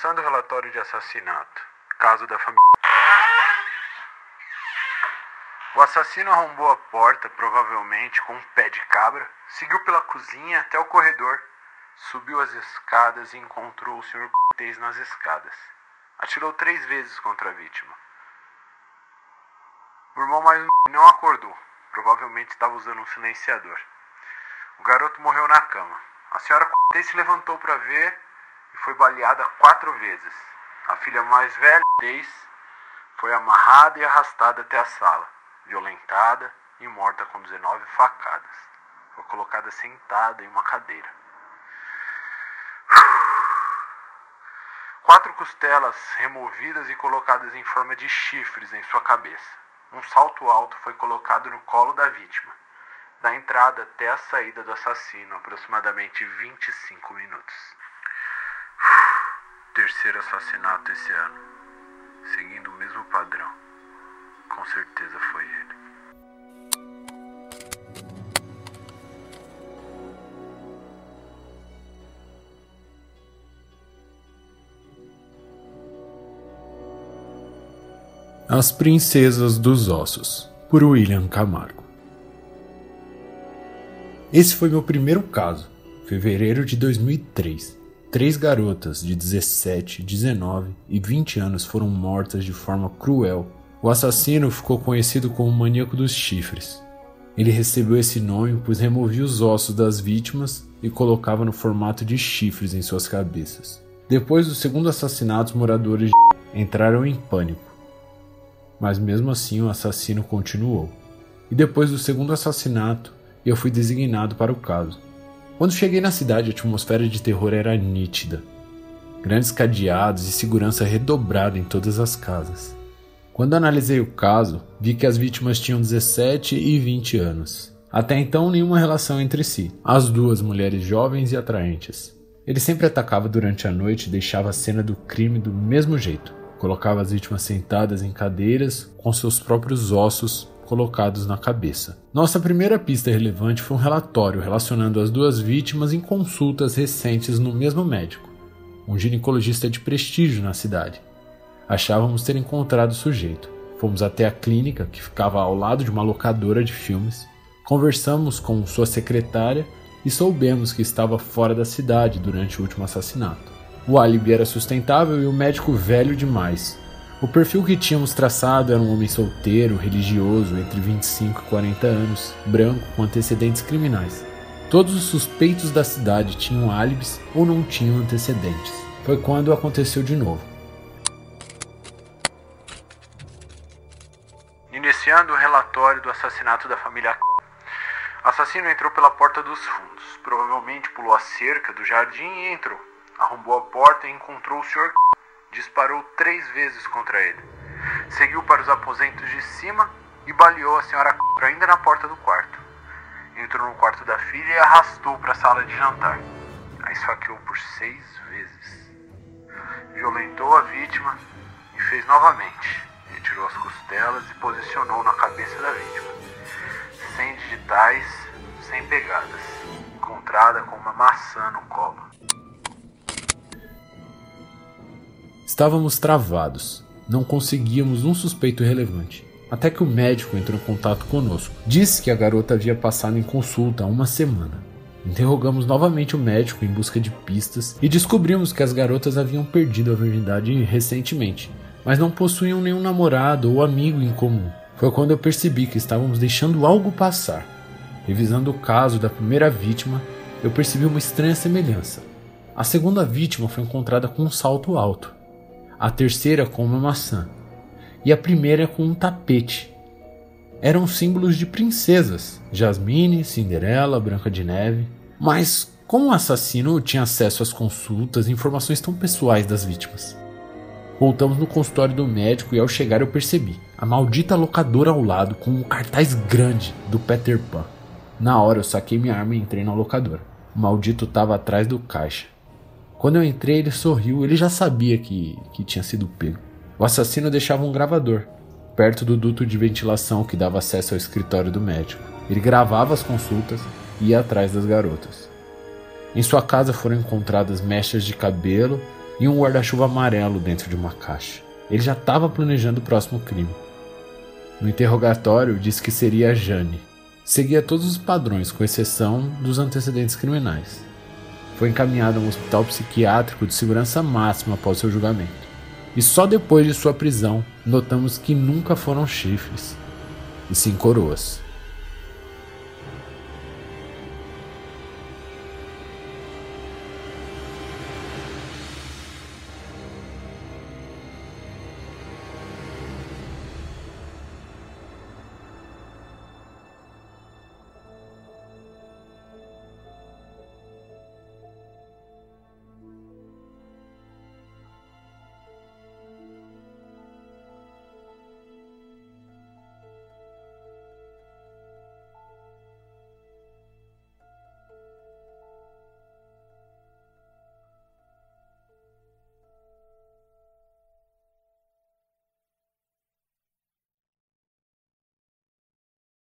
Começando o relatório de assassinato. Caso da família. O assassino arrombou a porta, provavelmente com um pé de cabra, seguiu pela cozinha até o corredor, subiu as escadas e encontrou o Sr. Cortez nas escadas. Atirou três vezes contra a vítima. O irmão mais não acordou. Provavelmente estava usando um silenciador. O garoto morreu na cama. A senhora Cortez se levantou para ver e foi baleada quatro vezes. A filha mais velha, foi amarrada e arrastada até a sala, violentada e morta com 19 facadas. Foi colocada sentada em uma cadeira. Quatro costelas removidas e colocadas em forma de chifres em sua cabeça. Um salto alto foi colocado no colo da vítima, da entrada até a saída do assassino, aproximadamente 25 minutos. Terceiro assassinato esse ano, seguindo o mesmo padrão. Com certeza foi ele. As Princesas dos Ossos, por William Camargo. Esse foi meu primeiro caso, fevereiro de 2003. Três garotas de 17, 19 e 20 anos foram mortas de forma cruel. O assassino ficou conhecido como o maníaco dos chifres. Ele recebeu esse nome pois removia os ossos das vítimas e colocava no formato de chifres em suas cabeças. Depois do segundo assassinato, os moradores entraram em pânico mas mesmo assim o assassino continuou. E depois do segundo assassinato, eu fui designado para o caso. Quando cheguei na cidade, a atmosfera de terror era nítida. Grandes cadeados e segurança redobrada em todas as casas. Quando analisei o caso, vi que as vítimas tinham 17 e 20 anos. Até então, nenhuma relação entre si. As duas mulheres jovens e atraentes. Ele sempre atacava durante a noite e deixava a cena do crime do mesmo jeito. Colocava as vítimas sentadas em cadeiras com seus próprios ossos colocados na cabeça. Nossa primeira pista relevante foi um relatório relacionando as duas vítimas em consultas recentes no mesmo médico, um ginecologista de prestígio na cidade. Achávamos ter encontrado o sujeito. Fomos até a clínica, que ficava ao lado de uma locadora de filmes. Conversamos com sua secretária e soubemos que estava fora da cidade durante o último assassinato. O álibi era sustentável e o médico velho demais. O perfil que tínhamos traçado era um homem solteiro, religioso, entre 25 e 40 anos, branco, com antecedentes criminais. Todos os suspeitos da cidade tinham álibis ou não tinham antecedentes. Foi quando aconteceu de novo. Iniciando o relatório do assassinato da família Assassino entrou pela porta dos fundos. Provavelmente pulou a cerca do jardim e entrou arrombou a porta e encontrou o Sr. Disparou três vezes contra ele. Seguiu para os aposentos de cima e baleou a Sra. ainda na porta do quarto. Entrou no quarto da filha e arrastou para a sala de jantar. A esfaqueou por seis vezes. Violentou a vítima e fez novamente. Retirou as costelas e posicionou na cabeça da vítima. Sem digitais, sem pegadas. Encontrada com uma maçã no colo. Estávamos travados. Não conseguíamos um suspeito relevante. Até que o médico entrou em contato conosco. Disse que a garota havia passado em consulta há uma semana. Interrogamos novamente o médico em busca de pistas e descobrimos que as garotas haviam perdido a virgindade recentemente, mas não possuíam nenhum namorado ou amigo em comum. Foi quando eu percebi que estávamos deixando algo passar. Revisando o caso da primeira vítima, eu percebi uma estranha semelhança. A segunda vítima foi encontrada com um salto alto a terceira com uma maçã e a primeira com um tapete. Eram símbolos de princesas, Jasmine, Cinderela, Branca de Neve. Mas como o assassino tinha acesso às consultas e informações tão pessoais das vítimas? Voltamos no consultório do médico e ao chegar eu percebi a maldita locadora ao lado com um cartaz grande do Peter Pan. Na hora eu saquei minha arma e entrei na locadora. O maldito estava atrás do caixa. Quando eu entrei, ele sorriu, ele já sabia que, que tinha sido pego. O assassino deixava um gravador, perto do duto de ventilação que dava acesso ao escritório do médico. Ele gravava as consultas e ia atrás das garotas. Em sua casa foram encontradas mechas de cabelo e um guarda-chuva amarelo dentro de uma caixa. Ele já estava planejando o próximo crime. No interrogatório, disse que seria a Jane. Seguia todos os padrões, com exceção dos antecedentes criminais. Foi encaminhado a um hospital psiquiátrico de segurança máxima após seu julgamento. E só depois de sua prisão notamos que nunca foram chifres, e sim coroas.